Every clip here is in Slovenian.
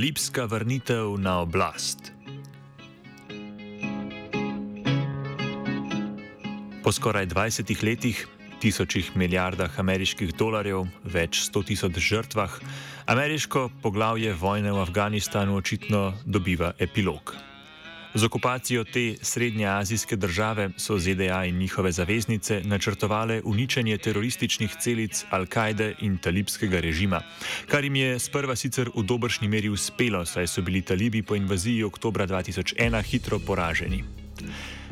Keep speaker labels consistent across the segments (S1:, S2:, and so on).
S1: Talibska vrnitev na oblast. Po skoraj 20 letih, tisočih milijardah ameriških dolarjev, več sto tisoč žrtvah, ameriško poglavje vojne v Afganistanu očitno dobiva epilog. Z okupacijo te srednjeazijske države so ZDA in njihove zaveznice načrtovale uničenje terorističnih celic Al-Kaide in talibskega režima, kar jim je sprva sicer v dobršni meri uspelo, saj so bili talibi po invaziji oktobra 2001 hitro poraženi.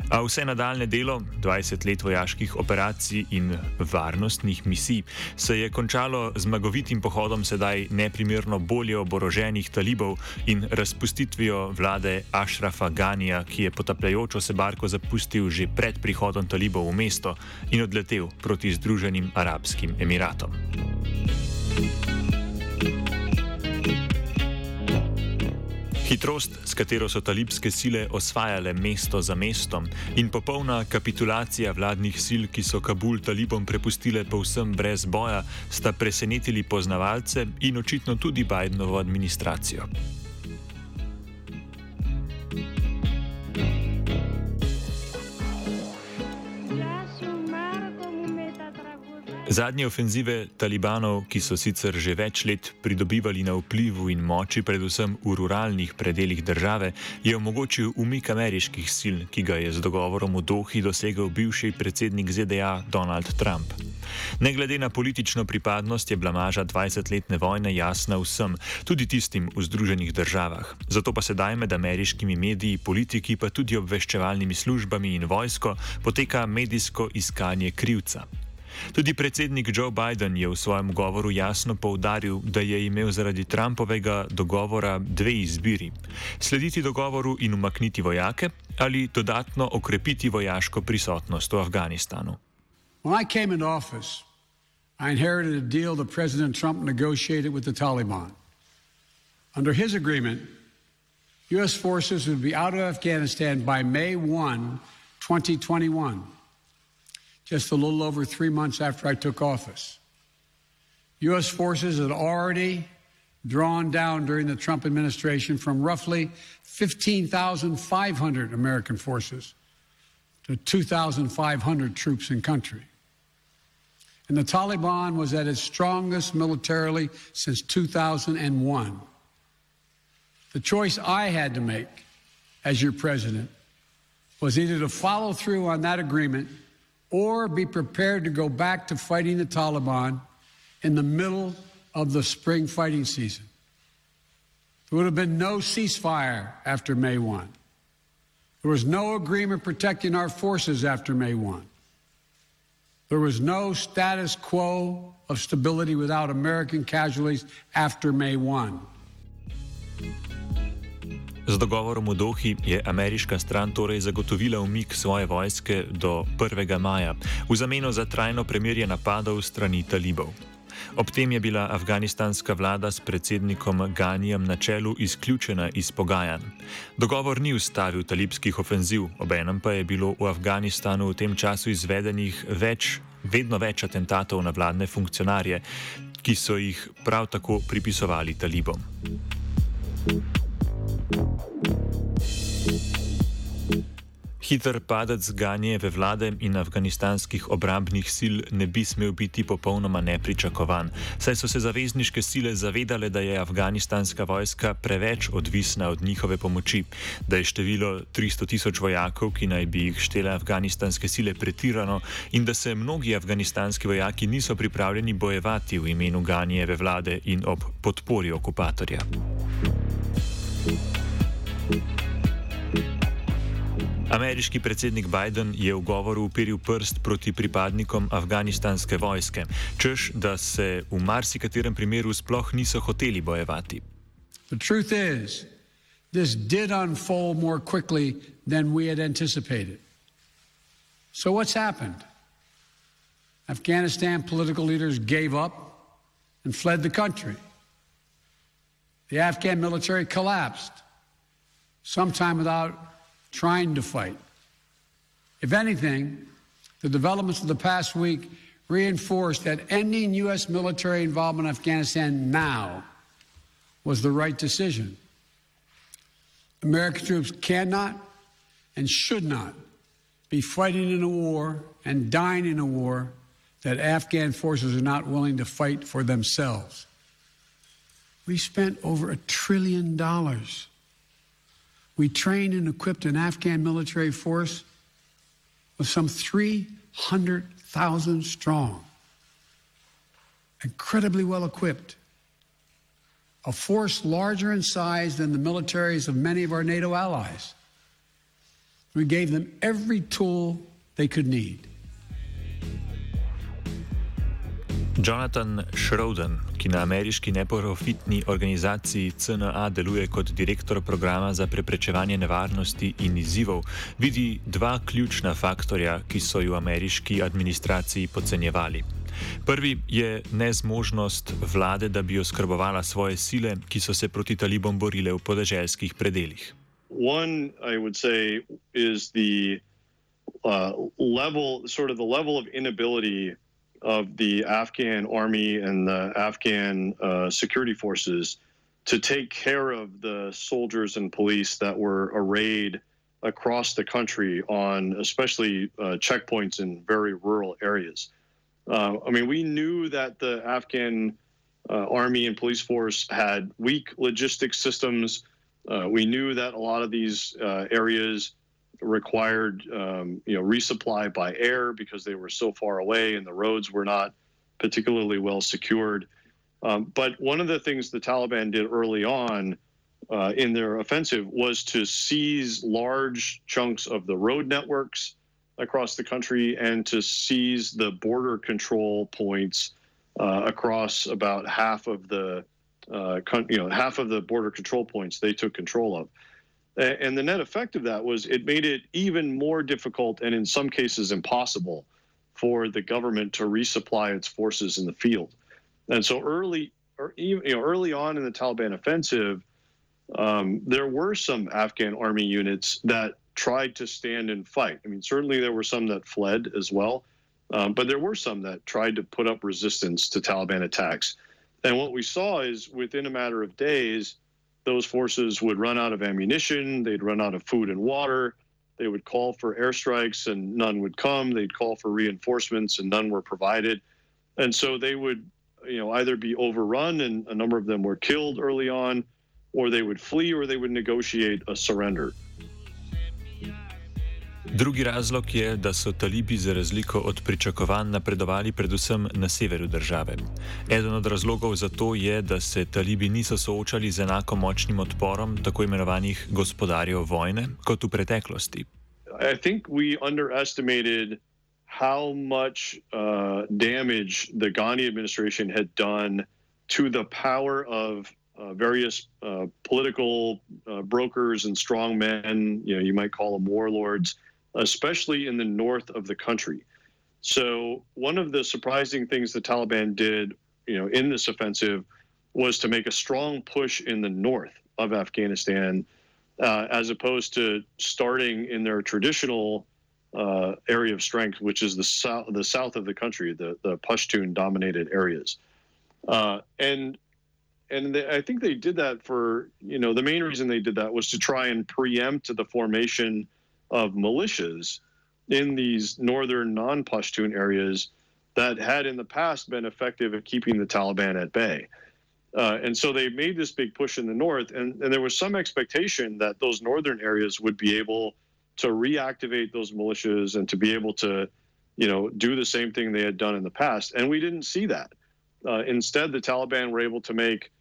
S1: A vse nadaljne delo, 20 let vojaških operacij in varnostnih misij, se je končalo z zmagovitim pohodom sedaj neprimerno bolje oboroženih talibov in razpustitvijo vlade Ašrafa Ganija, ki je potapljajočo se barko zapustil že pred prihodom talibov v mesto in odletel proti Združenim arabskim emiratom. Hitrost, s katero so talibske sile osvajale mesto za mestom, in popolna kapitulacija vladnih sil, ki so Kabul talibom prepustile povsem brez boja, sta presenetili poznavalce in očitno tudi Bidenovo administracijo. Zadnje ofenzive talibanov, ki so sicer že več let pridobivali na vplivu in moči, predvsem v ruralnih predeljih države, je omogočil umik ameriških sil, ki ga je z dogovorom v Dohi dosegel bivši predsednik ZDA Donald Trump. Ne glede na politično pripadnost, je blamaža 20-letne vojne jasna vsem, tudi tistim v Združenih državah. Zato pa sedaj med ameriškimi mediji, politiki, pa tudi obveščevalnimi službami in vojsko poteka medijsko iskanje krivca. Tudi predsednik Joe Biden je v svojem govoru jasno povdaril, da je imel zaradi Trumpovega dogovora dve izbiri: slediti dogovoru in umakniti vojake ali dodatno okrepiti vojaško prisotnost v Afganistanu.
S2: When I came into office, I inherited a deal that President Trump negotiated with the Taliban. Under his agreement, U.S. forces would be out of Afghanistan by May 1, 2021. Just a little over three months after I took office. U.S. forces had already drawn down during the Trump administration from roughly 15,500 American forces to 2,500 troops in country. And the Taliban was at its strongest militarily since 2001. The choice I had to make as your president was either to follow through on that agreement or be prepared to go back to fighting the Taliban in the middle of the spring fighting season. There would have been no ceasefire after May 1. There was no agreement protecting our forces after May 1. There was no status quo of stability without American casualties after May 1.
S1: Z dogovorom v Dohi je ameriška stran torej zagotovila umik svoje vojske do 1. maja, v zameno za trajno premirje napadov strani talibov. Ob tem je bila afganistanska vlada s predsednikom Ganijem na čelu izključena iz pogajanj. Dogovor ni ustavil talibskih ofenziv, obenem pa je bilo v Afganistanu v tem času izvedenih več, vedno več atentatov na vladne funkcionarje, ki so jih prav tako pripisovali talibom. Thank you. Hiter padec Ganijeve vlade in afganistanskih obrambnih sil ne bi smel biti popolnoma nepričakovan, saj so se zavezniške sile zavedale, da je afganistanska vojska preveč odvisna od njihove pomoči, da je število 300 tisoč vojakov, ki naj bi jih štele afganistanske sile, pretirano in da se mnogi afganistanski vojaki niso pripravljeni bojevati v imenu Ganijeve vlade in ob podpori okupatorja. Ameriški predsednik Biden je v govoru uperil prst proti pripadnikom afganistanske vojske, češ da se v marsikaterem primeru sploh niso hoteli bojevati.
S2: The truth is, this did unfold more quickly than we had anticipated. So, what's happened? Afghanistan political leaders gave up and fled the country. The Afghan military collapsed, sometime without trying to fight. If anything, the developments of the past week reinforced that ending U.S. military involvement in Afghanistan now was the right decision. American troops cannot and should not be fighting in a war and dying in a war that Afghan forces are not willing to fight for themselves. We spent over a trillion dollars we trained and equipped an Afghan military force of some 300,000 strong, incredibly well equipped, a force larger in size than the militaries of many of our NATO allies. We gave them every tool they could need.
S1: Jonathan Schroden, ki na ameriški neprofitni organizaciji CNA deluje kot direktor programa za preprečevanje nevarnosti in izzivov, vidi dva ključna faktorja, ki so v ameriški administraciji podcenjevali. Prvi je nezmožnost vlade, da bi oskrbovala svoje sile, ki so se proti talibom borile v podeželskih predeljih.
S3: One, I would say, is the uh, level, sort of the level of inability of the Afghan army and the Afghan uh, security forces to take care of the soldiers and police that were arrayed across the country on especially uh, checkpoints in very rural areas. Uh, I mean, we knew that the Afghan uh, army and police force had weak logistics systems. Uh, we knew that a lot of these uh, areas required um, you know resupply by air because they were so far away and the roads were not particularly well secured. Um, but one of the things the Taliban did early on uh, in their offensive was to seize large chunks of the road networks across the country and to seize the border control points uh, across about half of the uh, you know half of the border control points they took control of. And the net effect of that was it made it even more difficult and in some cases impossible for the government to resupply its forces in the field. And so early, or even, you know, early on in the Taliban offensive, um, there were some Afghan army units that tried to stand and fight. I mean, certainly there were some that fled as well, um, but there were some that tried to put up resistance to Taliban attacks. And what we saw is within a matter of days, those forces would run out of ammunition, they'd run out of food and water, they would call for airstrikes and none would come, they'd call for reinforcements and none were provided. And so they would you know either be overrun and a number of them were killed early on or they would flee or they would negotiate a surrender.
S1: Drugi razlog je, da so talibi za razliko od pričakovanj napredovali predvsem na severu države. Eden od razlogov za to je, da se talibi niso soočali z enako močnim odporom tako imenovanih gospodarjev vojne kot v preteklosti.
S3: I think we underestimated how much uh, damage the Ghani administration had done to the power of uh, various uh, political uh, brokers and strongmen. You know, you might call them warlords. Especially in the north of the country. So one of the surprising things the Taliban did, you know, in this offensive was to make a strong push in the north of Afghanistan, uh, as opposed to starting in their traditional uh, area of strength, which is the south, the south of the country, the the Pashtun-dominated areas, uh, and and they, I think they did that for you know the main reason they did that was to try and preempt the formation of militias in these northern non Pashtun areas that had in the past been effective at keeping the Taliban at bay. Uh, and so they made this big push in the north, and, and there was some expectation that those northern areas would be able to reactivate those militias and to be able to, you know, do the same thing they had done in the past. And we didn't see that. Uh, instead, the Taliban were able to make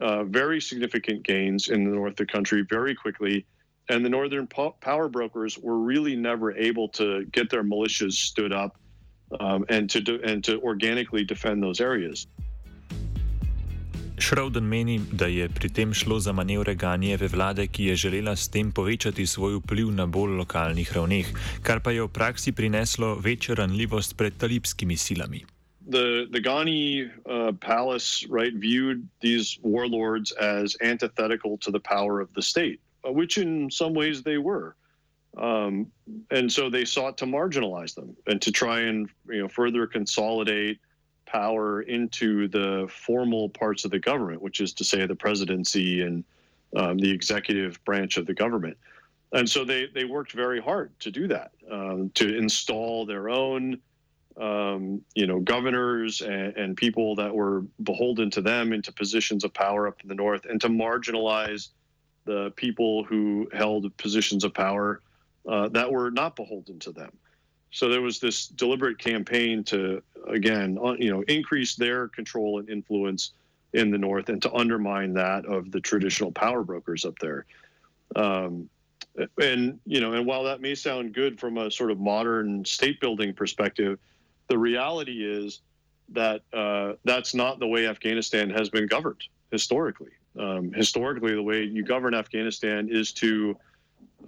S3: uh, very significant gains in the north of the country very quickly. And the northern po- power brokers were really never able to get their militias stood up um, and to do, and to organically defend those areas.
S1: Schroden meni, da je pri tem šlo za manevre Ganijeve vlade, ki je želela s tem povečati svoj vpliv na bolj lokalnih ravneh, kar pa je v praksi prineslo večjo ranljivost pred talibskimi silami.
S3: The, the Ghani uh, palace right viewed these warlords as antithetical to the power of the state, which in some ways they were. Um, and so they sought to marginalize them and to try and you know further consolidate power into the formal parts of the government, which is to say the presidency and um, the executive branch of the government. And so they they worked very hard to do that, um, to install their own, um, you know, governors and, and, people that were beholden to them into positions of power up in the north, and to marginalize the people who held positions of power uh, that were not beholden to them. So there was this deliberate campaign to, again, uh, you know, increase their control and influence in the north and to undermine that of the traditional power brokers up there. Um, and you know, and while that may sound good from a sort of modern state building perspective, the reality is that uh, that's not the way Afghanistan has been governed historically. Um, historically, the way you govern Afghanistan is to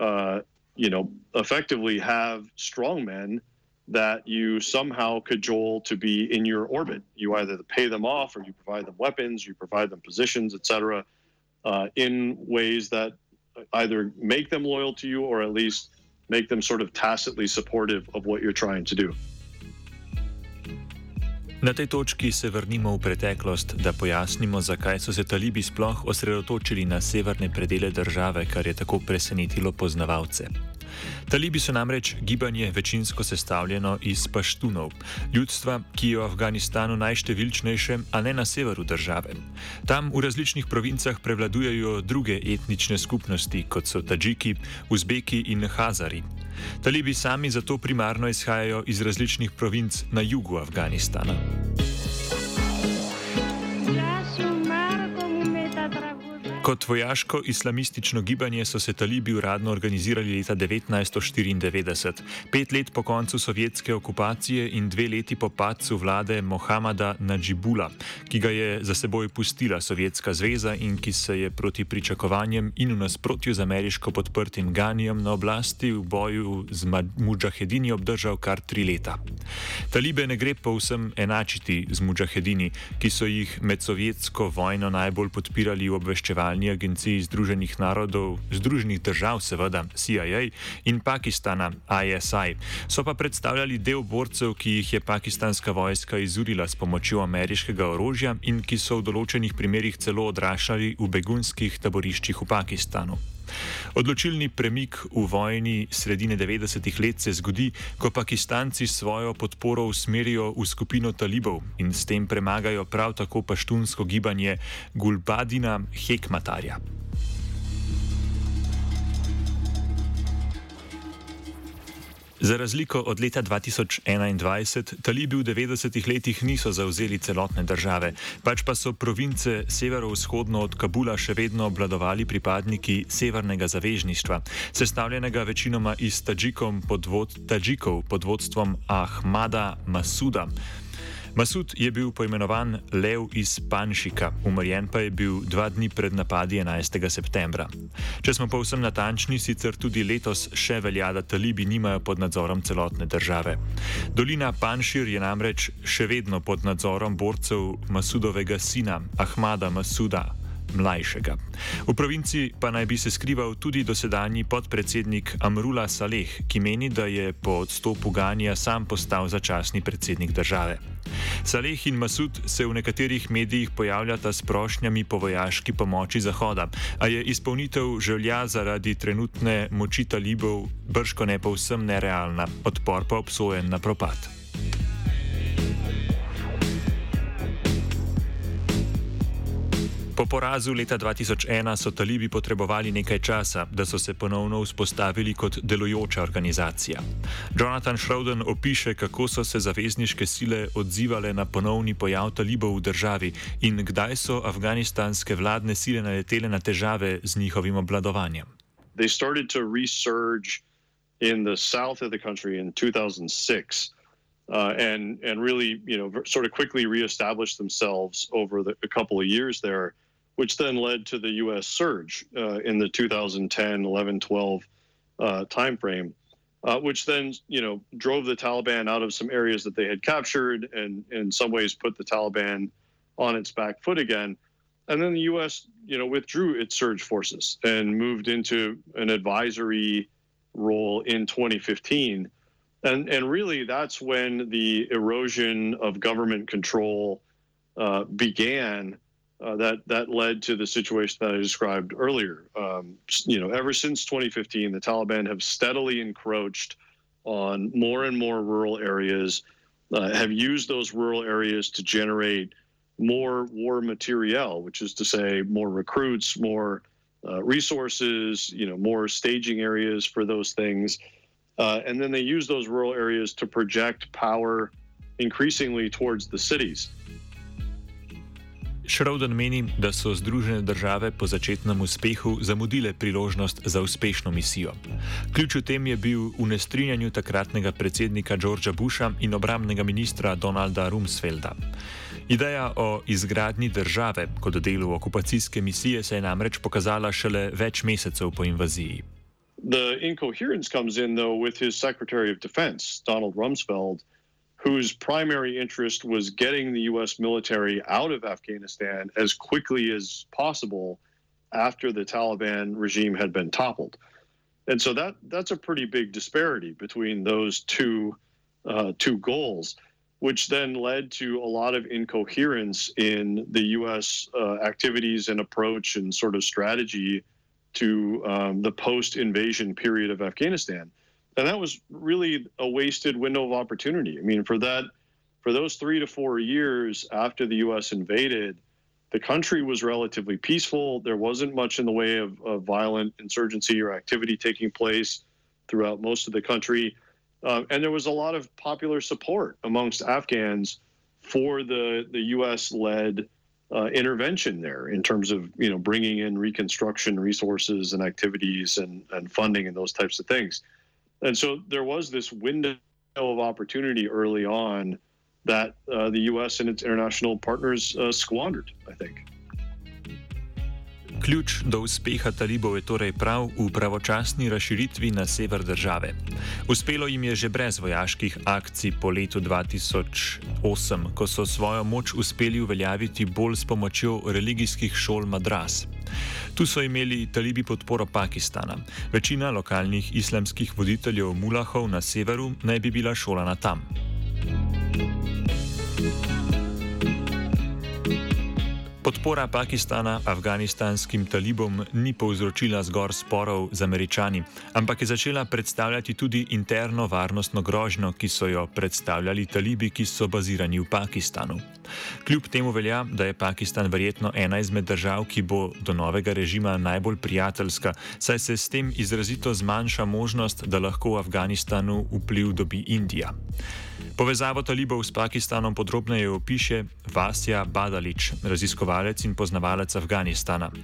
S3: uh, you know, effectively have strong men that you somehow cajole to be in your orbit. You either pay them off or you provide them weapons, you provide them positions, etc., uh, in ways that either make them loyal to you or at least make them sort of tacitly supportive of what you're trying to do.
S1: Na tej točki se vrnimo v preteklost, da pojasnimo, zakaj so se talibi sploh osredotočili na severne predele države, kar je tako presenetilo poznavalce. Talibi so namreč gibanje večinsko sestavljeno iz paštunov, ljudstva, ki je v Afganistanu najštevilčnejše, a ne na severu države. Tam v različnih provincah prevladujejo druge etnične skupnosti, kot so Tadžiki, Uzbeki in Hazari. Talibi sami zato primarno izhajajo iz različnih provinc na jugu Afganistana. Kot vojaško-islamistično gibanje so se talibi uradno organizirali leta 1994, pet let po koncu sovjetske okupacije in dve leti po padcu vlade Mohameda Najibula, ki ga je za seboj pustila Sovjetska zveza in ki se je proti pričakovanjem in v nasprotju z ameriško podprtim Ganijem na oblasti v boju z mudžahedini obdržal kar tri leta. Talibe ne gre povsem enačiti z mudžahedini, ki so jih med sovjetsko vojno najbolj podpirali v obveščevanju obveščevalni agenciji Združenih narodov, Združenih držav, seveda CIA in Pakistana ISI, so pa predstavljali del borcev, ki jih je pakistanska vojska izurila s pomočjo ameriškega orožja in ki so v določenih primerjih celo odraščali v begunskih taboriščih v Pakistanu. Odločilni premik v vojni sredine 90-ih let se zgodi, ko Pakistanci svojo podporo usmerijo v skupino talibov in s tem premagajo prav tako paštunsko gibanje Gulbadina Hekmatarja. Za razliko od leta 2021, talibi v 90-ih letih niso zauzeli celotne države, pač pa so province severovzhodno od Kabula še vedno obladovali pripadniki severnega zavežništva, sestavljenega večinoma iz pod Tadžikov pod vodstvom Ahmada Masuda. Masud je bil poimenovan Lev iz Panšika, umrjen pa je bil dva dni pred napadi 11. septembra. Če smo povsem natančni, sicer tudi letos še velja, da talibi nimajo pod nadzorom celotne države. Dolina Panšir je namreč še vedno pod nadzorom borcev Masudovega sina Ahmada Masuda. mlajšega. V provinci pa naj bi se skrival tudi dosedanji podpredsednik Amrula Saleh, ki meni, da je po odstopu Ganija sam postal začasni predsednik države. Saleh in Masud se v nekaterih medijih pojavljata s prošnjami po vojaški pomoči Zahoda, a je izpolnitev želja zaradi trenutne moči talibov brško ne povsem nerealna, odpor pa obsojen na propad. Po porazu leta 2001 so talibi potrebovali nekaj časa, da so se ponovno vzpostavili kot delujoča organizacija. Jonathan Schroden opiše, kako so se zavezniške sile odzivale na ponovni pojav talibov v državi in kdaj so afganistanske vladne sile naletele na težave z njihovim obladovanjem.
S3: They started to resurge in the south of the country in 2006. Uh, and and really, you know, sort of quickly reestablished themselves over the, a couple of years there. Which then led to the U.S. surge uh, in the 2010, 11, 12 uh, timeframe, uh, which then you know drove the Taliban out of some areas that they had captured, and in some ways put the Taliban on its back foot again. And then the U.S. you know withdrew its surge forces and moved into an advisory role in 2015. And, and really, that's when the erosion of government control uh, began uh, that that led to the situation that I described earlier. Um, you know, ever since 2015, the Taliban have steadily encroached on more and more rural areas, uh, have used those rural areas to generate more war materiel, which is to say, more recruits, more uh, resources, you know, more staging areas for those things, uh, and then they use those rural areas to project power increasingly towards the cities.
S1: Schroden meni, da so Združene države po začetnem uspehu zamudile priložnost za uspešno misijo. Ključ v tem je bil v nestrinjanju takratnega predsednika Georgea Busha in obramnega ministra Donalda Rumsfelda. Ideja o izgradnji države kot delu okupacijske misije se je namreč pokazala šele več mesecev po invaziji.
S3: The incoherence comes in, though, with his Secretary of Defense, Donald Rumsfeld. Whose primary interest was getting the U.S. military out of Afghanistan as quickly as possible after the Taliban regime had been toppled. And so that that's a pretty big disparity between those two uh, two goals, which then led to a lot of incoherence in the U.S. Uh, activities and approach and sort of strategy to um, the post-invasion period of Afghanistan and that was really a wasted window of opportunity. I mean, for that, for those three to four years after the U.S. invaded, the country was relatively peaceful. There wasn't much in the way of, of violent insurgency or activity taking place throughout most of the country, uh, and there was a lot of popular support amongst Afghans for the the U.S.-led uh, intervention there in terms of you know bringing in reconstruction resources and activities and, and funding and those types of things. And so there was this window of opportunity early on that uh, the U.S. and its international partners uh, squandered, I think.
S1: Ključ do uspeha talibov je torej prav v pravočasni razširitvi na sever države. Uspelo jim je že brez vojaških akcij po letu 2008, ko so svojo moč uspeli uveljaviti bolj s pomočjo religijskih šol madras. Tu so imeli talibi podporo Pakistana. Večina lokalnih islamskih voditeljev mulahov na severu naj bi bila šolana tam. Podpora Pakistana afganistanskim talibom ni povzročila zgor sporov z američani, ampak je začela predstavljati tudi interno varnostno grožnjo, ki so jo predstavljali talibi, ki so bazirani v Pakistanu. Kljub temu velja, da je Pakistan verjetno ena izmed držav, ki bo do novega režima najbolj prijateljska, saj se s tem izrazito zmanjša možnost, da lahko v Afganistanu vpliv dobi Indija. Povezavo talibov s Pakistanom podrobneje opiše Vasja Badalič, raziskovalec in poznavalec Afganistana.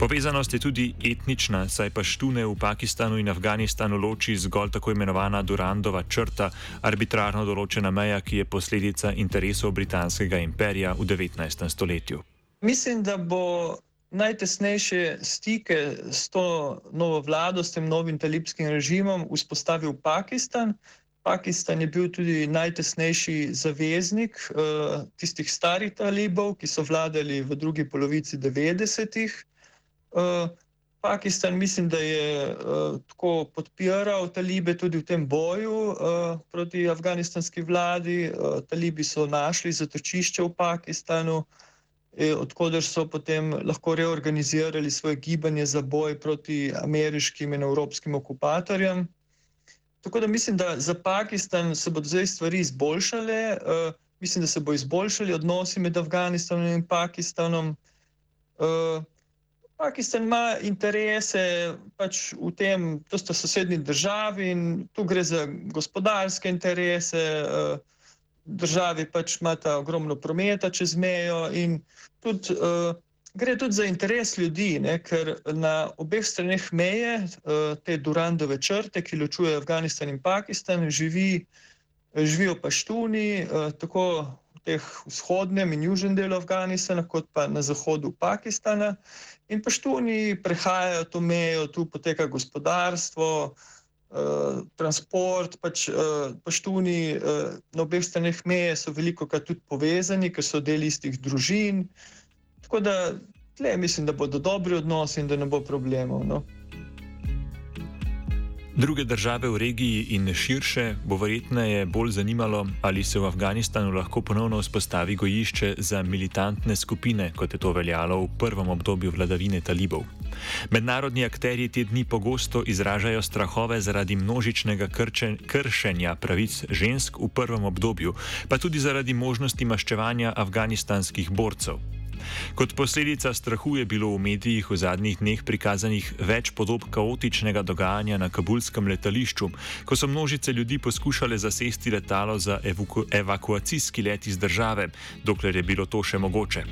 S1: Povezanost je tudi etnična, saj pa štune v Pakistanu in Afganistanu loči zgolj tako imenovana Durandova črta, arbitrarno določena meja, ki je posledica interesov britanskega imperija v 19. stoletju.
S4: Mislim, da bo najtesnejše stike s to novo vlado, s tem novim talibskim režimom vzpostavil Pakistan. Pakistan je bil tudi najtesnejši zaveznik uh, tistih starih talibov, ki so vladali v drugi polovici 90-ih. Uh, Pakistan mislim, da je uh, tako podpiral talibe tudi v tem boju uh, proti afganistanski vladi. Uh, talibi so našli zatočišče v Pakistanu, eh, odkuder so potem lahko reorganizirali svoje gibanje za boj proti ameriškim in evropskim okupatorjem. Tako da mislim, da za Pakistan se bodo zdaj stvari izboljšale. Uh, mislim, da se bo izboljšali odnosi med Afganistanom in Pakistanom. Uh, Pakistan ima interese pač v tem, to sta sosednji državi in tu gre za gospodarske interese. Uh, državi pač imata ogromno prometa čez mejo in tudi. Uh, Gre tudi za interes ljudi, ne, ker na obeh straneh meje, eh, te Durandove črte, ki ločujejo Afganistan in Pakistan, živi, živijo paštuni, eh, tako v teh vzhodnem in južnem delu Afganistana, kot pa na zahodu Pakistana. In paštuni prehajajo to mejo, tu poteka gospodarstvo, eh, transport. Pač, paštuni na obeh straneh meje so veliko krat tudi povezani, ker so del istih družin. Tako da tle, mislim, da bodo dobri odnosi in da ne bo problemov. No.
S1: Druge države v regiji in širše bo verjetneje bolj zanimalo, ali se v Afganistanu lahko ponovno vzpostavi gojišče za militantne skupine, kot je to veljalo v prvem obdobju vladavine talibov. Mednarodni akteri te dni pogosto izražajo strahove zaradi množičnega krčen, kršenja pravic žensk v prvem obdobju, pa tudi zaradi možnosti maščevanja afganistanskih borcev. Kot posledica strahu je bilo v medijih v zadnjih dneh prikazanih več podob kaotičnega dogajanja na kabulskem letališču, ko so množice ljudi poskušale zasesti letalo za evaku evakuacijski let iz države, dokler je bilo to še mogoče.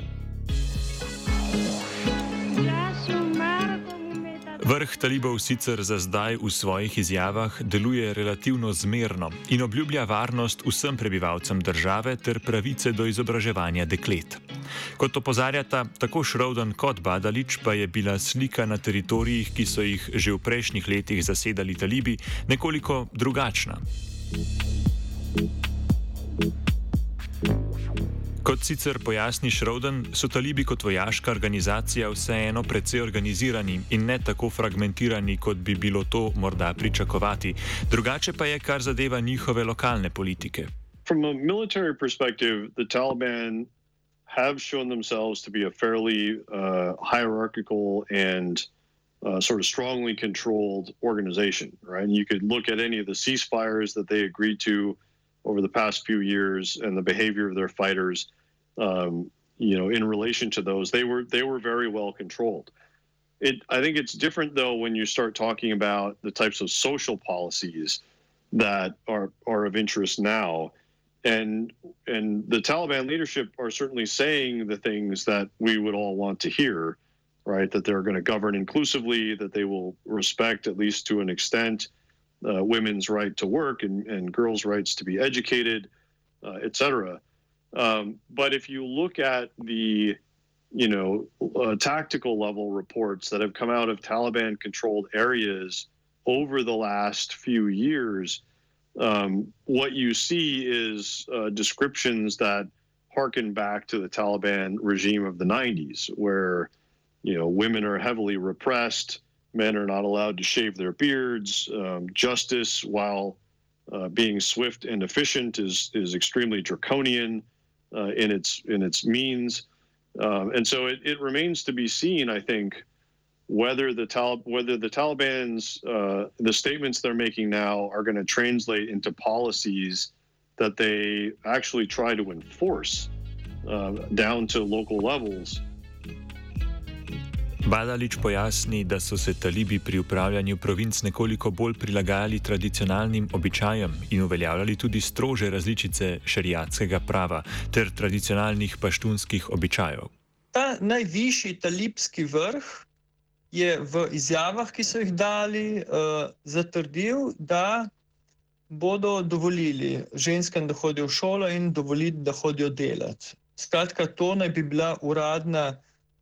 S1: Vrh talibov sicer za zdaj v svojih izjavah deluje relativno zmerno in obljublja varnost vsem prebivalcem države ter pravice do izobraževanja deklet. Kot opozarjata tako Šrovden kot Badalič, pa je bila slika na teritorijih, ki so jih že v prejšnjih letih zasedali talibi, nekoliko drugačna. Kot sicer pojasni Šroden, so talibi kot vojaška organizacija vseeno precej organizirani in ne tako fragmentirani, kot bi bilo to morda pričakovati. Drugače pa je, kar zadeva njihove lokalne politike.
S3: From a military perspective, the Taliban have shown themselves to be a fairly uh, hierarchical and uh, sort of strongly controlled organization, right? And you could look at any of the ceasefires that they agreed to over the past few years and the behavior of their fighters. Um, you know, in relation to those, they were they were very well controlled. It, I think it's different though when you start talking about the types of social policies that are are of interest now and and the Taliban leadership are certainly saying the things that we would all want to hear, right? That they're going to govern inclusively, that they will respect, at least to an extent, uh, women's right to work and, and girls' rights to be educated, uh, et cetera. Um, but if you look at the you know uh, tactical level reports that have come out of Taliban controlled areas over the last few years, um, what you see is uh, descriptions that harken back to the Taliban regime of the 90s, where you know women are heavily repressed, men are not allowed to shave their beards, um, justice, while uh, being swift and efficient, is is extremely draconian uh, in its in its means, um, and so it, it remains to be seen. I think whether the Tal- whether the Taliban's uh, the statements they're making now are going to translate into policies that they actually try to enforce uh, down to local levels.
S1: Badalič pojasni, da so se talibi pri upravljanju provinc nekoliko bolj prilagajali tradicionalnim običajem in uveljavljali tudi strože različice šariatskega prava ter tradicionalnih paštunskih običajev.
S4: Ta najvišji talibski vrh je v izjavah, ki so jih dali, uh, zatrdil, da bodo dovolili ženskam, da hodijo v šolo in dovolili, da hodijo delati. Skratka, to naj bi bila uradna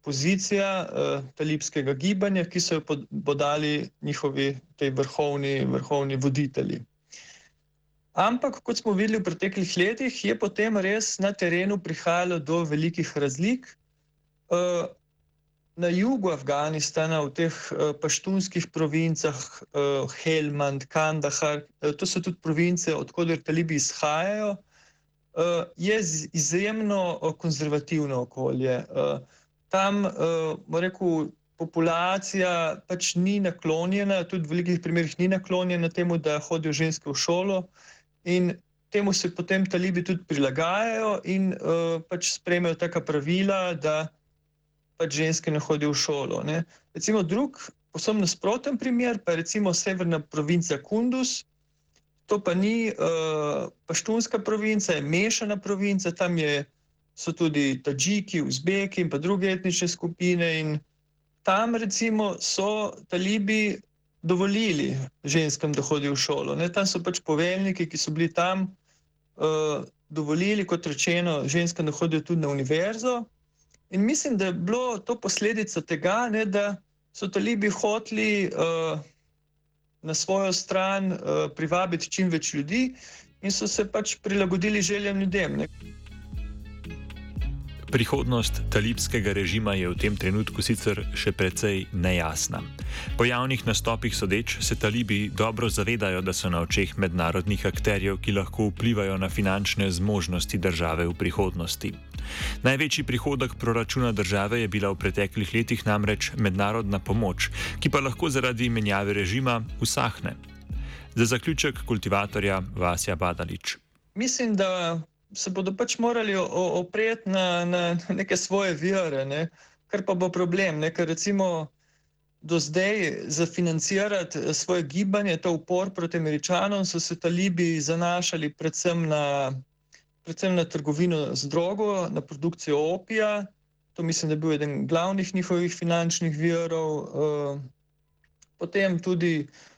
S4: pozicija uh, talibskega gibanja, ki so jo podali njihovi vrhovni, vrhovni voditelji. Ampak, kot smo videli v preteklih letih, je potem res na terenu prihajalo do velikih razlik. Uh, na jugu Afganistana, v teh uh, paštunskih provincah, uh, Helmand, Kandahar, uh, to so tudi province, odkuder talibi izhajajo, je izjemno konzervativno okolje. Tam, rekel, populacija pač ni naklonjena, tudi v velikih primerih ni naklonjena temu, da hodijo ženske v šolo. In temu se potem talibi tudi prilagajajo in uh, pač sprejmejo taka pravila, da pač ženske ne hodijo v šolo. Ne. Recimo drug, posebno nasproten primer, pa je recimo severna provinca Kunduz. To pa ni uh, paštunska provinca, je mešana provinca, tam je, so tudi Tadžiki, Uzbeki in pa druge etnične skupine. In tam recimo so talibi dovolili ženskam, da hodijo v šolo. Ne? Tam so pač poveljniki, ki so bili tam, uh, dovolili, kot rečeno, ženskam, da hodijo tudi na univerzo. In mislim, da je bilo to posledica tega, ne, da so talibi hoteli uh, na svojo stran uh, privabiti čim več ljudi in so se pač prilagodili željam ljudem. Ne.
S1: Prihodnost talibskega režima je v tem trenutku sicer še precej nejasna. Po javnih nastopih sodeč se talibi dobro zavedajo, da so na očeh mednarodnih akterjev, ki lahko vplivajo na finančne zmožnosti države v prihodnosti. Največji prihodek proračuna države je bila v preteklih letih namreč mednarodna pomoč, ki pa lahko zaradi menjave režima usahne. Za zaključek kultivatorja Vasja Badalič.
S4: Mislim, da se bodo pač morali opreti na, na neke svoje vire, ne? kar pa bo problem. Ne? Ker recimo do zdaj za financirati eh, svoje gibanje, ta upor proti američanom, so se talibi zanašali predvsem na, predvsem na trgovino z drogo, na produkcijo opija. To mislim, da je bil eden glavnih njihovih finančnih virov. Uh, potem tudi Eh,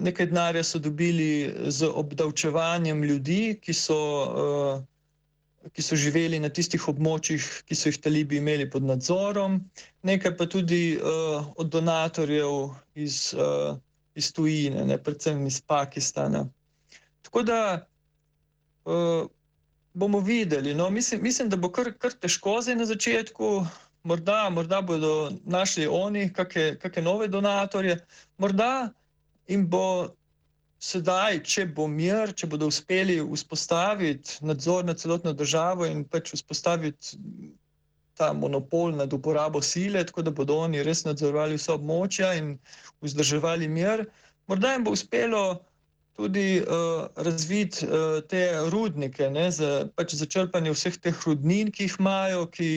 S4: nekaj denarja so dobili z obdavčevanjem ljudi, ki so, uh, ki so živeli na tistih območjih, ki so jih talibi imeli pod nadzorom, nekaj pa tudi uh, od donatorjev iz, uh, iz tujine, ne, predvsem iz Pakistana. Tako da uh, bomo videli. No, mislim, mislim, da bo kar, kar težko zdaj na začetku. Morda, morda bodo našli oni kakšne nove donatorje, morda in bo sedaj, če bo mir, če bodo uspeli vzpostaviti nadzor nad celotno državo in pač vzpostaviti ta monopol nad uporabo sile, tako da bodo oni res nadzorovali vsa območja in vzdrževali mir, morda jim bo uspelo tudi uh, razviti uh, te rudnike, ne, za, pač za črpanje vseh teh rudnin, ki jih imajo. Ki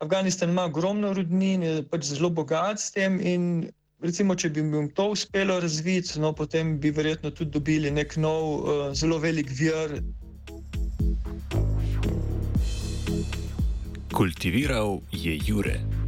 S4: Afganistan ima ogromno rudnin, je pač zelo bogat s tem in recimo, če bi jim to uspelo razviti, no, potem bi verjetno tudi dobili nek nov, uh, zelo velik vir.
S1: Kultiviral je Jure.